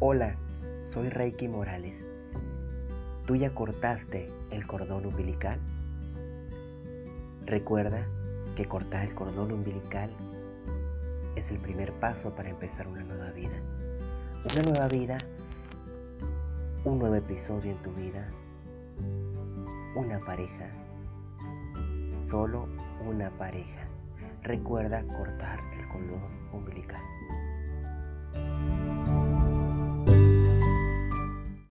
Hola, soy Reiki Morales. ¿Tú ya cortaste el cordón umbilical? Recuerda que cortar el cordón umbilical es el primer paso para empezar una nueva vida. Una nueva vida, un nuevo episodio en tu vida, una pareja, solo una pareja. Recuerda cortar el cordón umbilical.